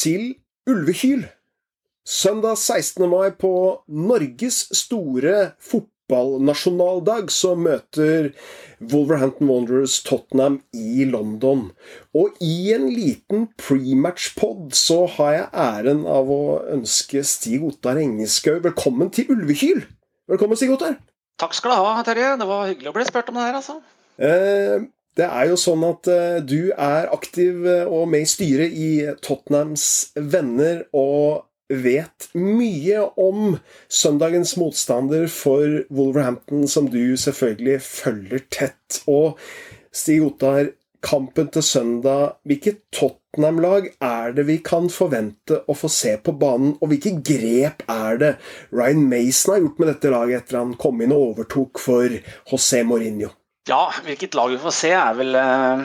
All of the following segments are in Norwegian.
Til Ulvekyl. Søndag 16. mai på Norges store fotballnasjonaldag så møter Wolverhampton Wanderers Tottenham i London. Og i en liten prematch-pod så har jeg æren av å ønske Stig Ottar Engeskau velkommen til Ulvekyl. Velkommen, Stig Ottar. Takk skal du ha, Terje. Det var hyggelig å bli spurt om det her, altså. Eh, det er jo sånn at uh, du er aktiv uh, og med i styret i Tottenhams Venner og vet mye om søndagens motstander for Wolverhampton, som du selvfølgelig følger tett. Og Stig Ottar, kampen til søndag, hvilket Tottenham-lag er det vi kan forvente å få se på banen, og hvilke grep er det Ryan Mason har gjort med dette laget etter han kom inn og overtok for José Mourinho? Ja, hvilket lag vi får se er vel eh,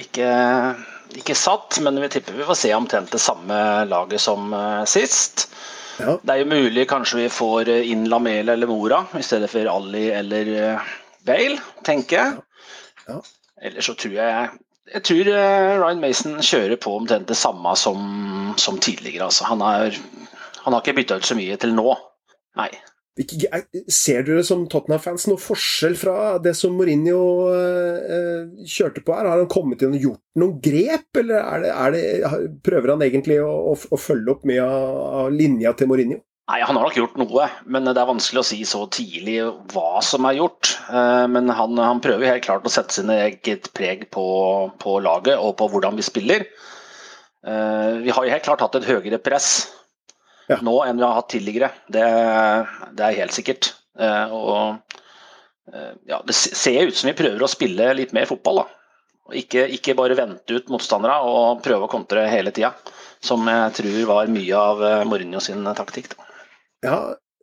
ikke, ikke, satt, men vi tipper vi får se omtrent det samme laget som eh, sist. Ja. Det er jo mulig kanskje vi får inn Lamela eller Mora i stedet for Ali eller eh, Bale, tenker jeg. Ja. Ja. Eller så tror jeg Jeg tror eh, Ryan Mason kjører på omtrent det samme som, som tidligere. Altså. Han, er, han har ikke bytta ut så mye til nå. Nei. Ser dere som Tottenham-fans noe forskjell fra det som Mourinho eh, kjørte på her? Har han kommet inn og gjort noen grep, eller er det, er det, prøver han egentlig å, å, å, følge opp mye av, linja til Mourinho? Nei, Han har nok gjort noe, men det er vanskelig å si så tidlig hva som er gjort. Eh, men han, han prøver helt klart å sette sin eget preg på, på laget og på hvordan vi spiller. Eh, vi har helt klart hatt et høyere press ja. nå enn vi har hatt tidligere. Det, det er helt sikkert. Eh, og eh, ja, det ser ut som vi prøver å spille litt mer fotball. da. Ikke, ikke bare vente ut motstandere og prøve å kontre hele tida. Som jeg tror var mye av eh, Mourinho sin taktikk. Da. Ja,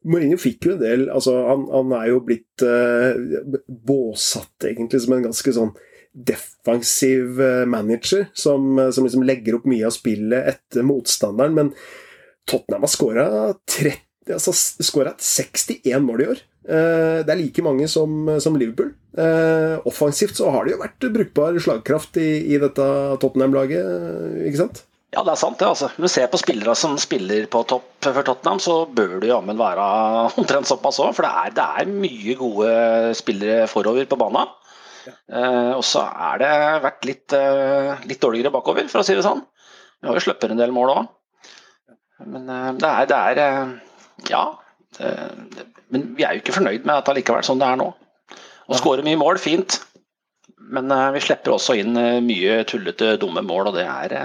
Mourinho fikk jo en del altså Han, han er jo blitt eh, båsatt egentlig som en ganske sånn defensiv manager, som, som liksom legger opp mye av spillet etter motstanderen. Men Tottenham har skåra altså, 61 mål i år. Eh, det er like mange som, som Liverpool. Eh, offensivt så har det jo vært brukbar slagkraft i, i dette Tottenham-laget, ikke sant? Ja, det er sant det. altså. Når du ser på spillere som spiller på topp for Tottenham, så bør du jammen være omtrent såpass òg. For det er, det er, mye gode spillere forover på banen. Ja. Eh, og så er det vært litt, litt, dårligere bakover, for å si det sånn. Vi har jo sluppet en del mål òg. Men eh, det er, det er eh, Ja. Det, men vi er jo ikke fornøyd med at det allikevel sånn det er nå. Å skåre mye mål, fint. Men eh, vi slipper også inn mye tullete, dumme mål, og det er,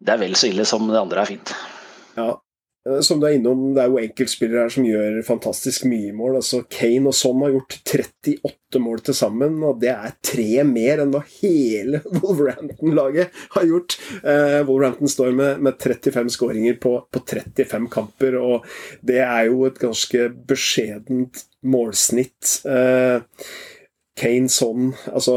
det er vel så ille som det andre er fint. Ja, som du er innom, det er jo enkeltspillere her som gjør fantastisk mye mål. altså Kane og Son har gjort 38 mål til sammen, og det er tre mer enn hva hele Wolverhampton-laget har gjort. Eh, Wolverhampton står med, med 35 skåringer på, på, 35 kamper, og det er jo et ganske beskjedent målsnitt. Eh, Kane Son, altså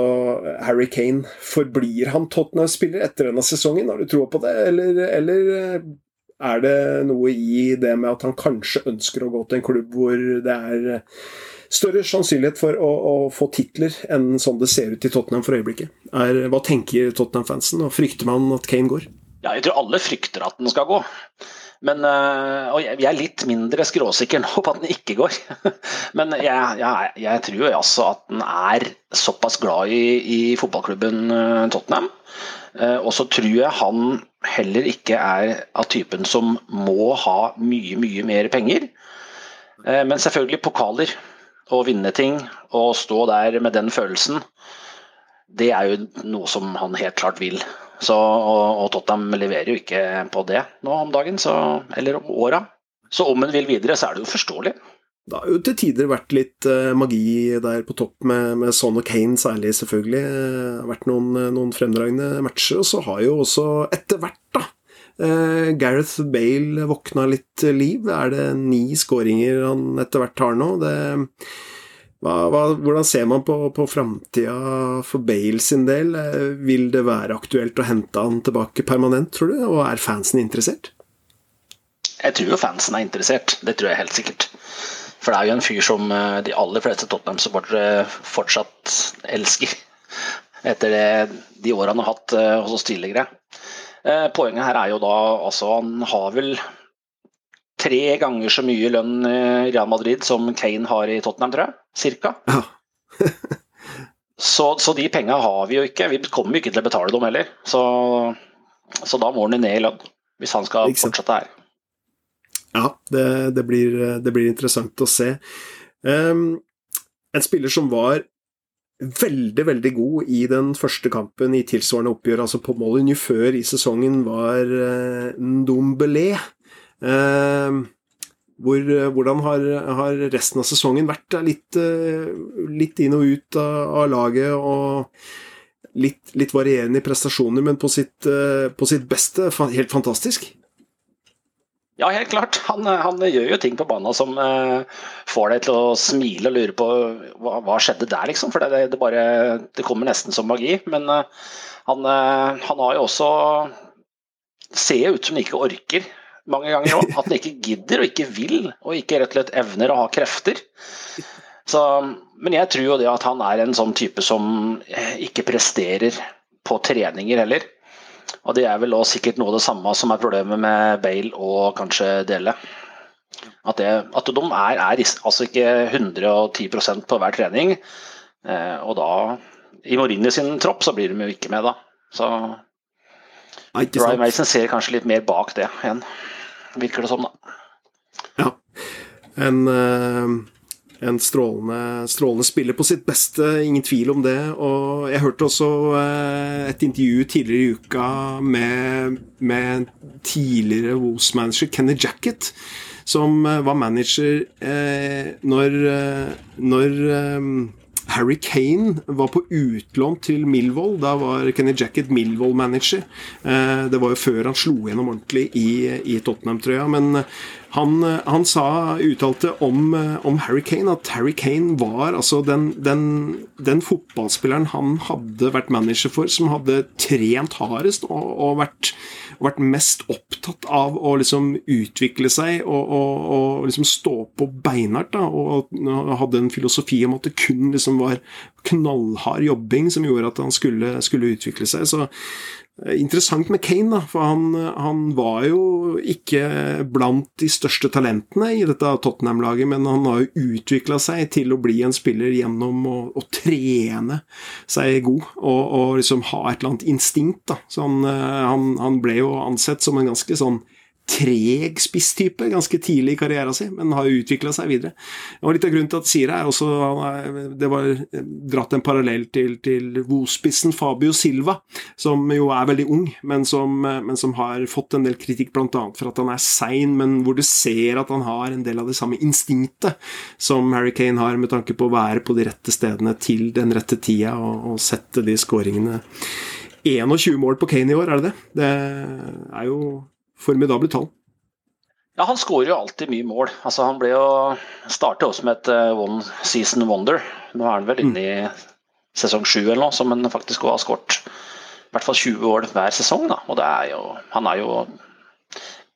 Harry Kane, forblir han Tottenham-spiller etter denne sesongen? Har du tro på det, eller, eller eh, er det noe i det med at han kanskje ønsker å gå til en klubb hvor det er eh, større sannsynlighet for å, å få titler enn sånn det ser ut i Tottenham for øyeblikket? Er, hva tenker Tottenham-fansen, og frykter man at Kane går? Ja, jeg tror alle frykter at den skal gå. Men, eh, og jeg er litt mindre skråsikker nå på at den ikke går. Men jeg, jeg, jeg tror altså at den er såpass glad i, i fotballklubben eh, Tottenham. Og så tror jeg han heller ikke er av typen som må ha mye, mye mer penger. Eh, men selvfølgelig pokaler og vinne ting og stå der med den følelsen, det er jo noe som han helt klart vil. Så, og, og Tottenham leverer jo ikke på det nå om dagen, så, eller om åra. Så om en vil videre, så er det jo forståelig. Det har jo til tider vært litt uh, magi der på topp med, med Son og Kane særlig, selvfølgelig. Det har vært noen, noen fremdragende matcher. Og så har jo også etter hvert, da, uh, Gareth Bale våkna litt liv. Er det ni skåringer han etter hvert har nå? Det, hva, hva, hvordan ser man på, på framtida for Bale sin del? Vil det være aktuelt å hente han tilbake permanent, tror du? Og er fansen interessert? Jeg tror jo fansen er interessert, det tror jeg helt sikkert. For det er jo en fyr som eh, de aller fleste Tottenham-supportere fortsatt elsker. Etter det, de årene han har hatt eh, hos oss tidligere. Eh, poenget her er jo da altså Han har vel tre ganger så mye lønn i Real Madrid som Kane har i Tottenham, tror jeg. Cirka. Ja. så, så, de penga har vi jo ikke. Vi kommer jo ikke til å betale dem heller. Så, så da må han ned i lønn, hvis han skal fortsette her. Ja, det, det, blir, det, blir, interessant å se. Um, en spiller som var veldig, veldig god i den første kampen i tilsvarende oppgjør, altså på Molyneux før i sesongen, var uh, Ndombele. Uh, hvor, hvordan har, har, resten av sesongen vært? Litt, uh, litt inn og ut av, av laget og litt, litt, varierende i prestasjoner, men på sitt, på sitt beste helt fantastisk? Ja, helt klart. Han, han, gjør jo ting på banen som eh, får deg til å smile og lure på hva, hva skjedde der, liksom. For det, det, bare, det kommer nesten som magi. Men eh, han, eh, han, har jo også Ser ut som han ikke orker mange ganger òg. At han ikke gidder og ikke vil, og ikke rett og slett evner å ha krefter. Så, men jeg tror jo det at han er en sånn type som ikke presterer på treninger heller. Og det er vel også sikkert noe av det samme som er problemet med Bale og kanskje Dele. At, det, at de er, er, altså ikke 110% på hver trening. Eh, og da, i Mourinho sin tropp, så blir de jo ikke med, da. Så Ryan Mason ser kanskje litt mer bak det igjen, virker det som, da. Ja. En uh en strålende, strålende, spiller på sitt beste, ingen tvil om det. Og jeg hørte også eh, et intervju tidligere i uka med, med tidligere Woos-manager Kenny Jacket, som eh, var manager eh, når, eh, når eh, Harry Kane var på utlån til Milvold. Da var Kenny Jacket Millwall-manager. Eh, det var jo før han slo gjennom ordentlig i, i Tottenham-trøya. Men han, han, sa, uttalte om, om, Harry Kane at Harry Kane var altså den, den, den, fotballspilleren han hadde vært manager for, som hadde trent hardest og, og vært, vært, mest opptatt av å liksom utvikle seg og, og, og liksom stå på beinhardt. Og, hadde en filosofi om at det kun liksom var knallhard jobbing som gjorde at han skulle, skulle utvikle seg. Så interessant med Kane, da, for han, han, var jo ikke blant de største talentene i dette Tottenham-laget, men han har jo utvikla seg til å bli en spiller gjennom å, å trene seg god og, og, liksom ha et eller annet instinkt. da. Så han, eh, han, han ble jo ansett som en ganske sånn treg spisstype ganske tidlig i karrieren sin, men har utvikla seg videre. Og Litt av grunnen til at Sira er også det var dratt en parallell til, til Vo-spissen Fabio Silva, som jo er veldig ung, men som, men som har fått en del kritikk bl.a. for at han er sein, men hvor du ser at han har en del av det samme instinktet som Harry Kane har, med tanke på å være på de rette stedene til den rette tida og, og sette de skåringene 21 mål på Kane i år, er det det? Det er jo formidable tall. Ja, han skårer jo alltid mye mål. Altså, han ble jo startet også med et uh, one season wonder. Nå er han vel inne i sesong sju eller noe, som han faktisk har skåret i hvert fall 20 år hver sesong. Da. Og det er jo Han er jo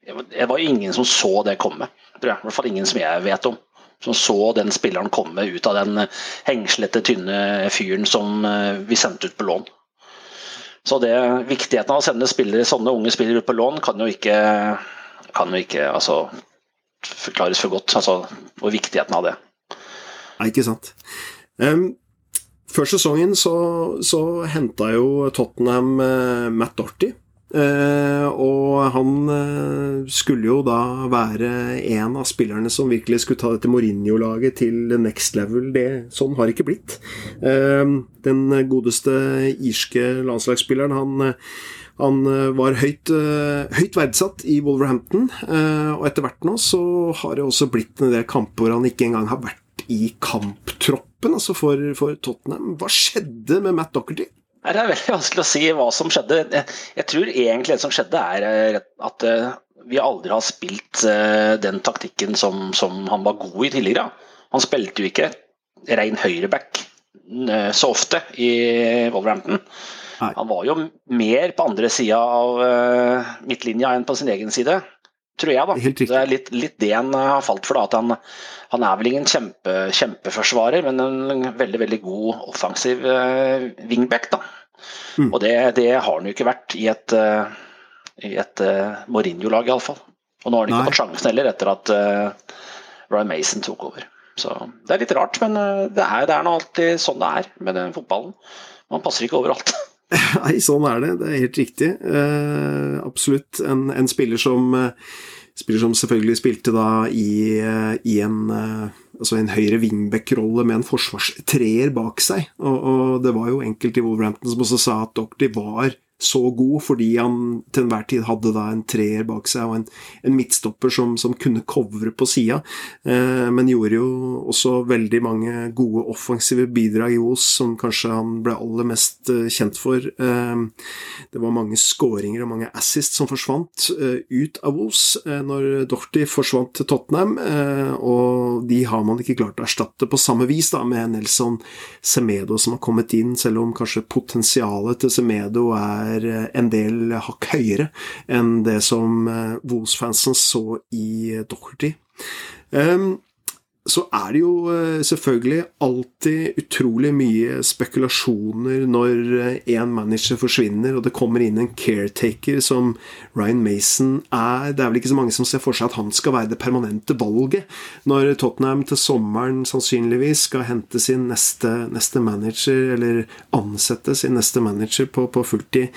Det var jo ingen som så det komme, tror jeg. I hvert fall ingen som jeg vet om. Som så den spilleren komme ut av den hengslete, tynne fyren som uh, vi sendte ut på lån. Så det, viktigheten av å sende spillere, sånne unge spillere ut på lån kan jo ikke, kan jo ikke altså, forklares for godt. Altså, og viktigheten av det. Nei, ikke sant. Um, før sesongen så, så henta jo Tottenham uh, Matt Dorty og han eh, skulle jo da være en av spillerne som virkelig skulle ta dette Mourinho-laget til next level. Det, sånn har ikke blitt. Eh, den godeste irske landslagsspilleren, han han var høyt, høyt, verdsatt i Wolverhampton, og etter hvert nå så har det også blitt en del kamper hvor han ikke engang har vært i kamptroppen altså for, for Tottenham. Hva skjedde med Matt Docherty? Det er veldig vanskelig å si hva som skjedde. Jeg tror egentlig det som skjedde, er eh, at eh, vi aldri har spilt eh, den taktikken som, som han var god i tidligere. Han spilte jo ikke ren høyreback så ofte i Wolverhampton. Han var jo mer på andre sida av midtlinja enn på sin egen side, tror jeg. da. Det er litt, litt, det han har falt for. da, at Han, han er vel ingen kjempe, kjempeforsvarer, men en veldig veldig god offensiv wingback. da. Mm. Og det, det, har han jo ikke vært i et, uh, i et Mourinho-lag, iallfall. Og nå har han ikke Nei. fått sjansen heller, etter at uh, Ryan Mason tok over. Så Det er litt rart, men det er, det er nå alltid sånn det er med fotballen. Man passer ikke overalt. Nei, sånn er det. Det er helt riktig. Uh, absolutt en, en, spiller som Spiller som selvfølgelig spilte da i, i en, altså en høyre wingback-rolle med en forsvarstreer bak seg. Og, og, det var jo enkelte i Wolverhampton som også sa at Dockley var så god fordi han til enhver tid hadde da en treer bak seg og en, en midtstopper som, som, kunne covre på sida, eh, men gjorde jo også veldig mange gode offensive bidrag i Os, som kanskje han ble aller mest eh, kjent for. Eh, det var mange skåringer og mange assists som forsvant eh, ut av Os eh, når Dorty forsvant til Tottenham, eh, og de har man ikke klart å erstatte på samme vis da med Nelson Semedo som har kommet inn, selv om kanskje potensialet til Semedo er er eh, en del hakk høyere enn det som eh, Wolves-fansen så i Docherty. Um, så er det jo eh, selvfølgelig alltid utrolig mye spekulasjoner når én eh, manager forsvinner og det kommer inn en caretaker som Ryan Mason er. Det er vel ikke så mange som ser for seg at han skal være det permanente valget når Tottenham til sommeren sannsynligvis skal hente sin neste, neste manager, eller ansette sin neste manager på, på fulltid.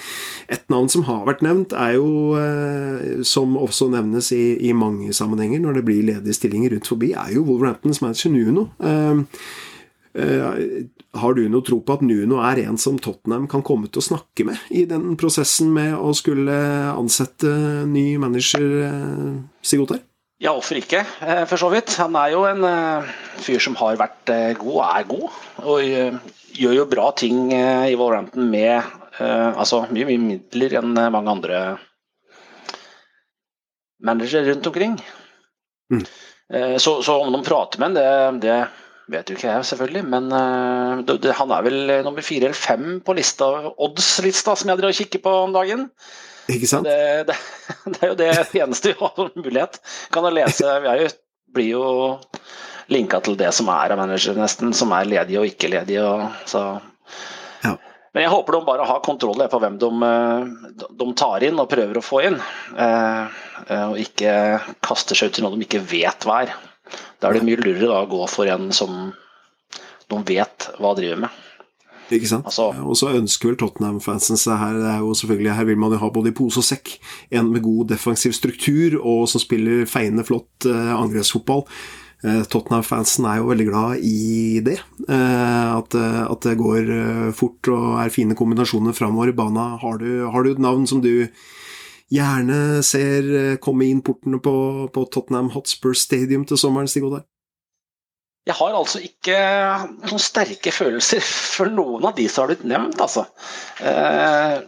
Et navn som har vært nevnt, er jo, eh, som også nevnes i, i mange sammenhenger når det blir ledige stillinger rundt forbi, er jo Wolverhampton Wolverhamptons manager Nuno. Eh, har du noe tro på at Nuno er en som Tottenham kan komme til å snakke med i den prosessen med å skulle ansette ny manager, eh, Sigurd Ja, hvorfor ikke, eh, for så vidt. Han er jo en fyr som har vært god og er god. Og gjør jo bra ting i Wolverhampton med altså mye, mye midler enn mange andre managere rundt omkring. Mm. Eh, så, så, om de prater med ham, det, det, vet jo ikke jeg, selvfølgelig. Men det, det, han er vel nummer fire eller fem på lista, odds-lista som jeg driver og kikker på om dagen. Ikke sant? Det, er jo det eneste vi har mulighet. Kan jeg lese Vi blir jo linka til det som er av managere, nesten. Som er ledige og ikke ledige. Og, så men jeg håper de bare har kontroll på hvem de, eh, de, tar inn og prøver å få inn. Eh, eh, og ikke kaster seg ut i noe de ikke vet hva er. Da er det mye lurere da, å gå for en som de vet hva driver med. Ikke sant. Altså, og så ønsker vel Tottenham-fansen seg her det er jo selvfølgelig, Her vil man jo ha både i pose og sekk. En med god defensiv struktur, og som spiller feiende flott eh, angrepsfotball. Eh, Tottenham-fansen er jo veldig glad i det. Eh, at, eh, at, det går fort og er fine kombinasjoner framover i bana. Har du, har du, et navn som du gjerne ser komme inn portene på, på Tottenham Hotspur Stadium til sommeren, Stig Oddar? Jeg har altså ikke noen sterke følelser for noen av de som har blitt nevnt, altså. Eh,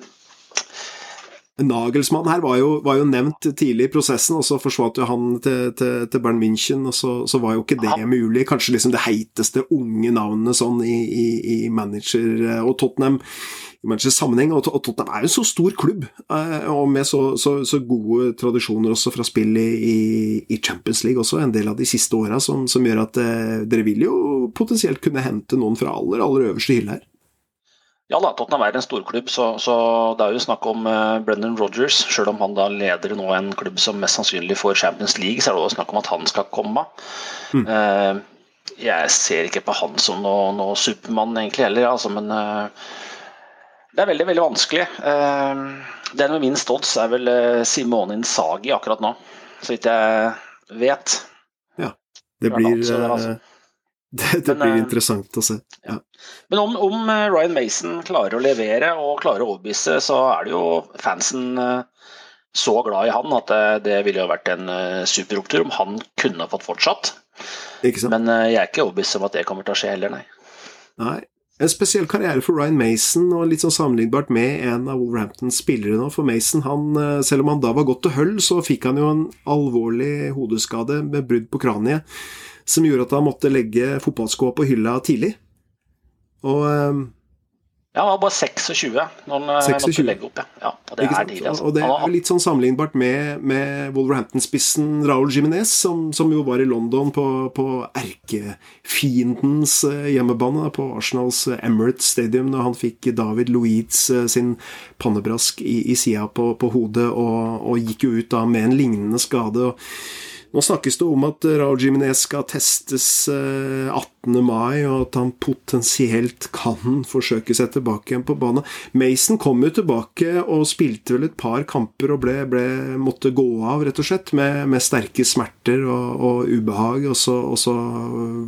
Nagelsmann her var jo, var jo, nevnt tidlig i prosessen, og så forsvant jo han til, til, til Bern München, og så, så, var jo ikke det mulig. Kanskje liksom det heiteste unge navnet sånn i, i, i manager og Tottenham. Og, og Tottenham er jo en så stor klubb, eh, og med så, så, så gode tradisjoner også fra spill i, i, Champions League også, en del av de siste åra, som, som, gjør at eh, dere vil jo potensielt kunne hente noen fra aller, aller øverste hylle her. Ja da, Tottenham er en storklubb, så, så det er jo snakk om uh, Brendan Rogers. Selv om han da leder nå en klubb som mest sannsynlig får Champions League, så er det også snakk om at han skal komme. Mm. Uh, jeg ser ikke på han som noe, noe supermann egentlig heller, altså, men uh, det er veldig veldig vanskelig. den med minst odds er vel Simone Insagi akkurat nå, så vidt jeg vet. Ja, det blir det, det, det Men, blir interessant å se. Ja. Men om, om, eh, Ryan Mason klarer å levere og klarer å overbevise, så er det jo fansen eh, så glad i han at det, ville jo vært en super superopptur om han kunne fått fortsatt. Men jeg er ikke overbevist om at det kommer til å skje heller, nei. nei. En spesiell karriere for Ryan Mason, og litt sånn sammenlignbart med en av Wolverhamptons spillere nå. For Mason, han, selv om han da var godt til høll, så fikk han jo en alvorlig hodeskade med brudd på kraniet, som gjorde at han måtte legge fotballskoa på hylla tidlig. Og um, Ja, han var bare 26 når han 26. måtte legge opp. Ja. og det er tidlig. Altså. Og det er litt sånn sammenlignbart med, med Wolverhampton-spissen Raúl Jiminez, som, som, jo var i London på, på erkefiendens hjemmebane, på Arsenals Emirates Stadium, når han fikk David Louiz sin pannebrask i, i sida på, på, hodet, og, og, gikk jo ut da med en lignende skade. og nå snakkes det om at Raúl Jiminez skal testes 18. Eh, mai, og at han potensielt kan forsøke seg tilbake igjen på banen. Mason kom jo tilbake og spilte vel et par kamper og ble, ble måtte gå av, rett og slett, med, med sterke smerter og, og ubehag. Og så, og så,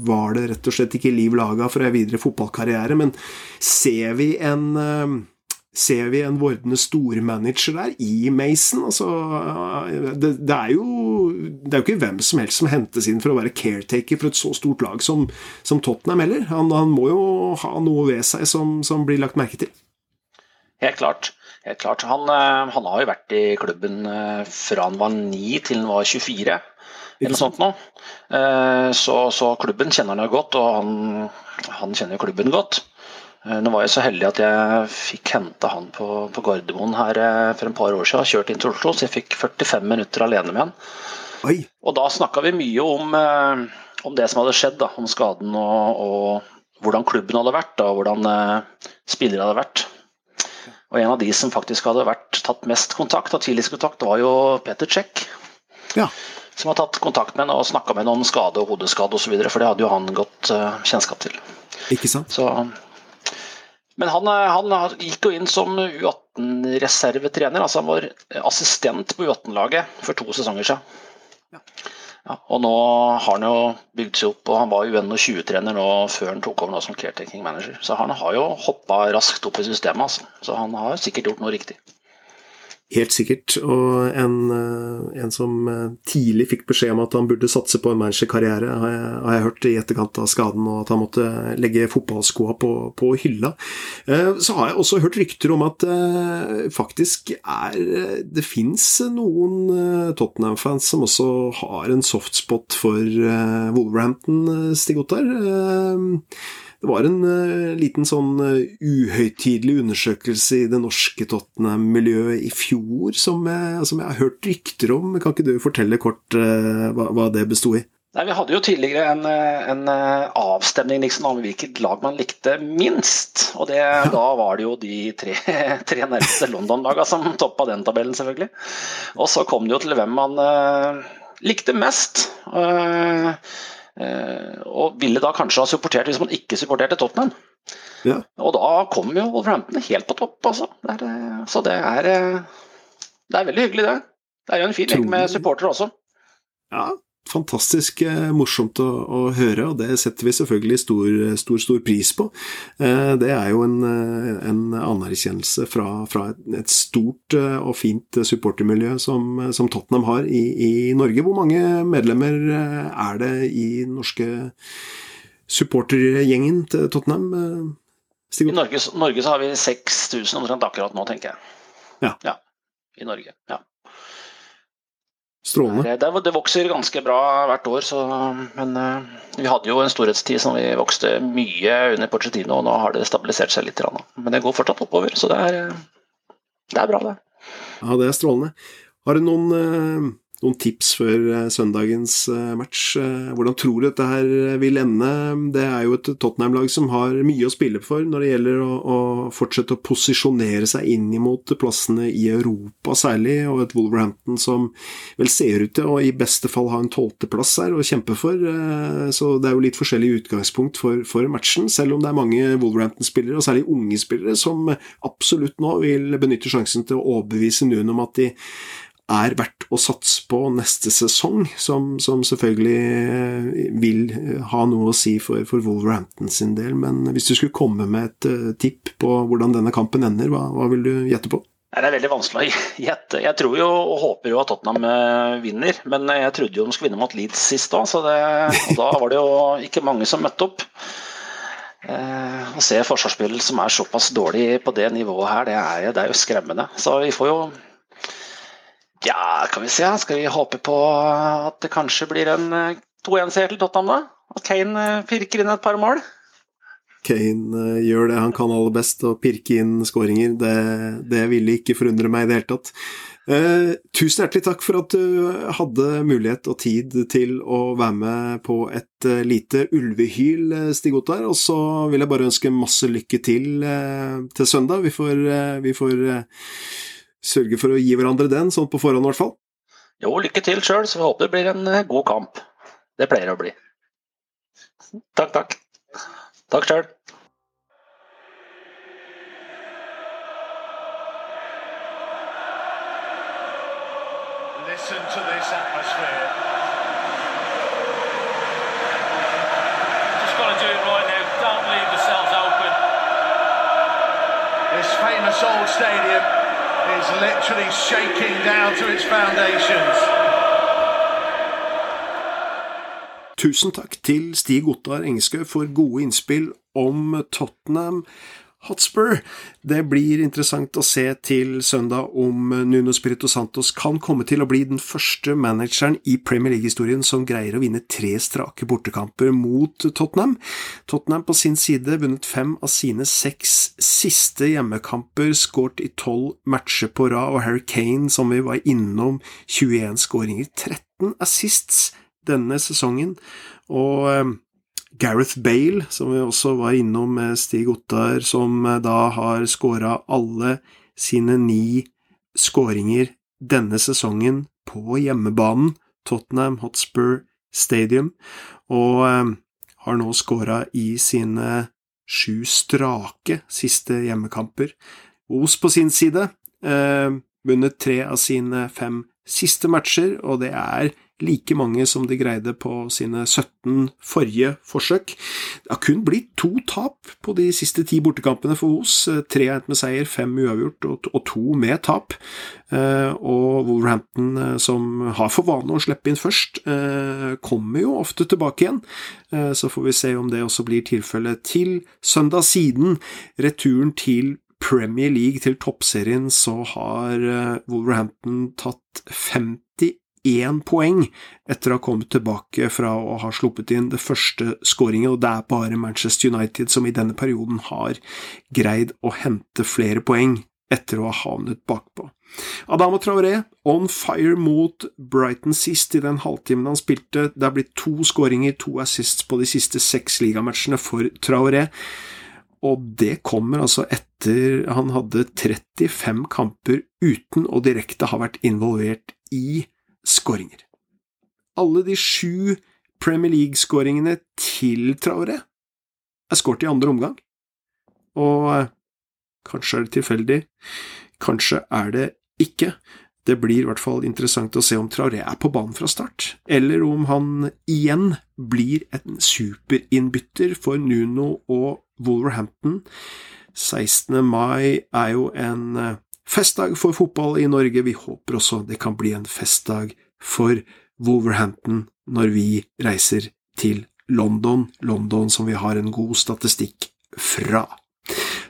var det rett og slett ikke liv laga for ei videre fotballkarriere. Men ser vi en eh, ser vi en vordende stormanager der, i Mason. Altså, det, det, er jo, det er jo ikke hvem som helst som hentes inn for å være caretaker for et så stort lag som, som Tottenham heller. Han, han, må jo ha noe ved seg som, som, blir lagt merke til. Helt klart. Helt klart. Han, eh, han, har jo vært i klubben eh, fra han var 9 til han var 24. Eller noe sånt nå. Eh, så, så klubben kjenner han jo godt, og han, han kjenner klubben godt. Eh, nå var jeg så heldig at jeg fikk hente han på, på Gardermoen her eh, for en par år siden. Kjørt inn til Oslo, så jeg fikk 45 minutter alene med han. Oi. Og da snakka vi mye om, eh, om, det som hadde skjedd, da, om skaden og, og, hvordan klubben hadde vært og hvordan spillere hadde vært. Og en av de som faktisk hadde vært, tatt mest kontakt, og tidligst kontakt, var jo Peter Czech. Ja. Som har tatt kontakt med henne og snakka med henne om skade og hodeskade osv., for det hadde jo han godt kjennskap til. Ikke sant? Så men han, eh, han gikk jo inn som U18-reservetrener. altså Han var assistent på U18-laget for to sesonger siden. Ja. Ja, og nå har han jo bygd seg opp, og han var jo U21-trener nå før han tok over nå som caretaking manager. Så han har jo hoppa raskt opp i systemet, altså. Så han har sikkert gjort noe riktig. Helt sikkert. Og en, eh, en, som eh, tidlig fikk beskjed om at han burde satse på en managerkarriere, har, har jeg hørt i etterkant av skaden, og at han måtte legge fotballskoa på, på, hylla. Eh, så har jeg også hørt rykter om at faktisk er Det fins noen Tottenham-fans som også har en softspot for Wolverhampton, Stig Ottar. Det var en uh, liten sånn uh, uhøytidelig undersøkelse i det norske Tottenham-miljøet i fjor som jeg, som jeg, har hørt rykter om. Kan ikke du fortelle kort uh, hva, hva, det besto i? Nei, Vi hadde jo tidligere en, en avstemning liksom, om hvilket lag man likte minst. og det, ja. Da var det jo de tre, tre nærmeste London-laga som toppa den tabellen, selvfølgelig. Og så kom det jo til hvem man likte mest. Uh, Eh, og ville da kanskje ha supportert hvis man ikke supporterte Tottenham. Ja. Og da kom jo Wolverhampton helt på topp, altså. Det er, eh, så det er, eh, det er veldig hyggelig, det. Det er jo en fin gjeng med supportere også. Ja, fantastisk eh, morsomt å, å, høre, og det setter vi selvfølgelig stor, stor, stor pris på. Eh, det er jo en, eh, en anerkjennelse fra, fra et, stort og fint supportermiljø som, som Tottenham har i, i, Norge. Hvor mange medlemmer er det i norske supportergjengen til Tottenham? I Norge, Norge, så har vi 6000 omtrent akkurat nå, tenker jeg. Ja. ja. I Norge, ja. Strålende. Det, det, vokser ganske bra hvert år, så, men uh, vi hadde jo en storhetstid som vi vokste mye under Porcetino, og nå har det stabilisert seg litt. Men det går fortsatt oppover, så det er, det er bra, det. Ja, det er strålende. Har du noen uh noen tips før eh, søndagens eh, match. Eh, hvordan tror du dette her vil ende? Det er jo et Tottenham-lag som har mye å spille for når det gjelder å, å fortsette å posisjonere seg inn mot plassene i Europa særlig, og et Wolverhampton som vel ser ut til å i beste fall ha en tolvteplass her å kjempe for. Så det er jo litt forskjellig utgangspunkt for, for matchen, selv om det er mange Wolverhampton-spillere, og særlig unge spillere, som absolutt nå vil benytte sjansen til å overbevise Nuon om at de er verdt å satse på neste sesong, som, som selvfølgelig eh, vil eh, ha noe å si for, for, Wolverhampton sin del. Men hvis du skulle komme med et uh, tipp på hvordan denne kampen ender, hva, hva vil du gjette på? Det er veldig vanskelig å gjette. Jeg tror jo og håper jo at Tottenham vinner, men jeg trodde jo de skulle vinne mot Leeds sist òg, så det, og da var det jo ikke mange som møtte opp. Eh, å se forsvarsspill som er såpass dårlig på det nivået her, det er, det er jo skremmende. Så vi får jo ja, kan vi se. Skal vi håpe på at det kanskje blir en 2-1-seier eh, til Tottenham, da? At Kane eh, pirker inn et par mål? Kane gjør det han kan aller best, å pirke inn skåringer. Det, det ville ikke forundre meg i det hele tatt. Eh, tusen hjertelig takk for at du hadde mulighet og tid til å være med på et lite ulvehyl, eh, Stig Ottar. Og så vil jeg bare ønske masse lykke til eh, til søndag. Vi får, vi får sørge for å gi hverandre den, sånn på forhånd i hvert fall. Jo, lykke til sjøl, så vi håper det blir en god kamp. Det pleier å bli. Takk, takk. Takk sjøl. listen to this atmosphere. Just got to do it right now. Don't leave yourselves open. This famous old stadium is literally shaking down to its foundations. Tusen takk til Stig Ottar Engeskø for gode innspill om Tottenham Hotspur. Det blir interessant å se til søndag om Nuno Spirito Santos kan komme til å bli den første manageren i Premier League-historien som greier å vinne tre strake bortekamper mot Tottenham. Tottenham på sin side vunnet fem av sine seks siste hjemmekamper, skåret i tolv matcher på rad, og Harry Kane, som vi var innom, 21 skåringer, 13 assists denne sesongen. Og eh, Gareth Bale, som vi også var innom med Stig Ottar, som eh, da har skåra alle sine ni skåringer denne sesongen på hjemmebanen, Tottenham Hotspur Stadium, og eh, har nå skåra i sine sju strake siste hjemmekamper. Os på sin side eh, vunnet tre av sine fem siste matcher, og det er like mange som de greide på sine 17 forrige forsøk. Det har kun blitt to tap på de siste ti bortekampene for Os. Tre er med seier, fem uavgjort og to med tap. Eh, og Wolverhampton, eh, som har for vane å slippe inn først, eh, kommer jo ofte tilbake igjen. Så får vi se om det også blir tilfellet til søndag. Siden returen til Premier League til toppserien så har Wolverhampton tatt 50 én poeng etter å ha kommet tilbake fra å ha sluppet inn det første skåringen, og det er bare Manchester United som i denne perioden har greid å hente flere poeng etter å ha havnet bakpå. Adama Traoré on fire mot Brighton sist i den halvtimen han spilte. Det er blitt to skåringer, to assists på de siste seks ligamatchene for Traoré. Og det kommer altså etter han hadde 35 kamper uten å direkte ha vært involvert i skåringer. Alle de sju Premier League-skåringene til Traore er skåret i andre omgang. Og eh, kanskje er det tilfeldig, kanskje er det ikke. Det blir i hvert fall interessant å se om Traoré er på banen fra start, eller om han igjen blir en superinnbytter for Nuno og Wolverhampton. 16. mai er jo en eh, festdag for fotball i Norge. Vi håper også det kan bli en festdag for Wolverhampton når vi reiser til London, London som vi har en god statistikk fra.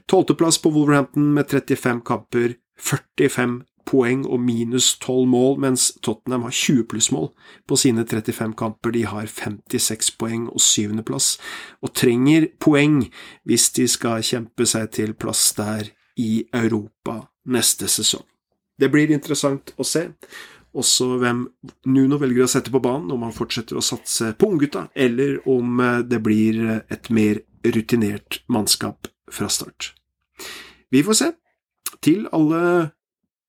Tolvteplass på Wolverhampton med 35 kamper, 45 poeng og minus 12 mål, mens Tottenham har 20 plussmål på sine 35 kamper. De har 56 poeng og syvendeplass, og trenger poeng hvis de skal kjempe seg til plass der i Europa neste sesong. Det blir interessant å se også hvem Nuno velger å sette på banen, om han fortsetter å satse på unggutta, eller om eh, det blir et mer rutinert mannskap fra start. Vi får se. Til alle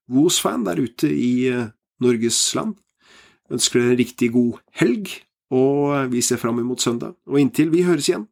Woos-fan der ute i eh, Norges land ønsker dere en riktig god helg, og vi ser fram imot søndag. Og inntil vi høres igjen,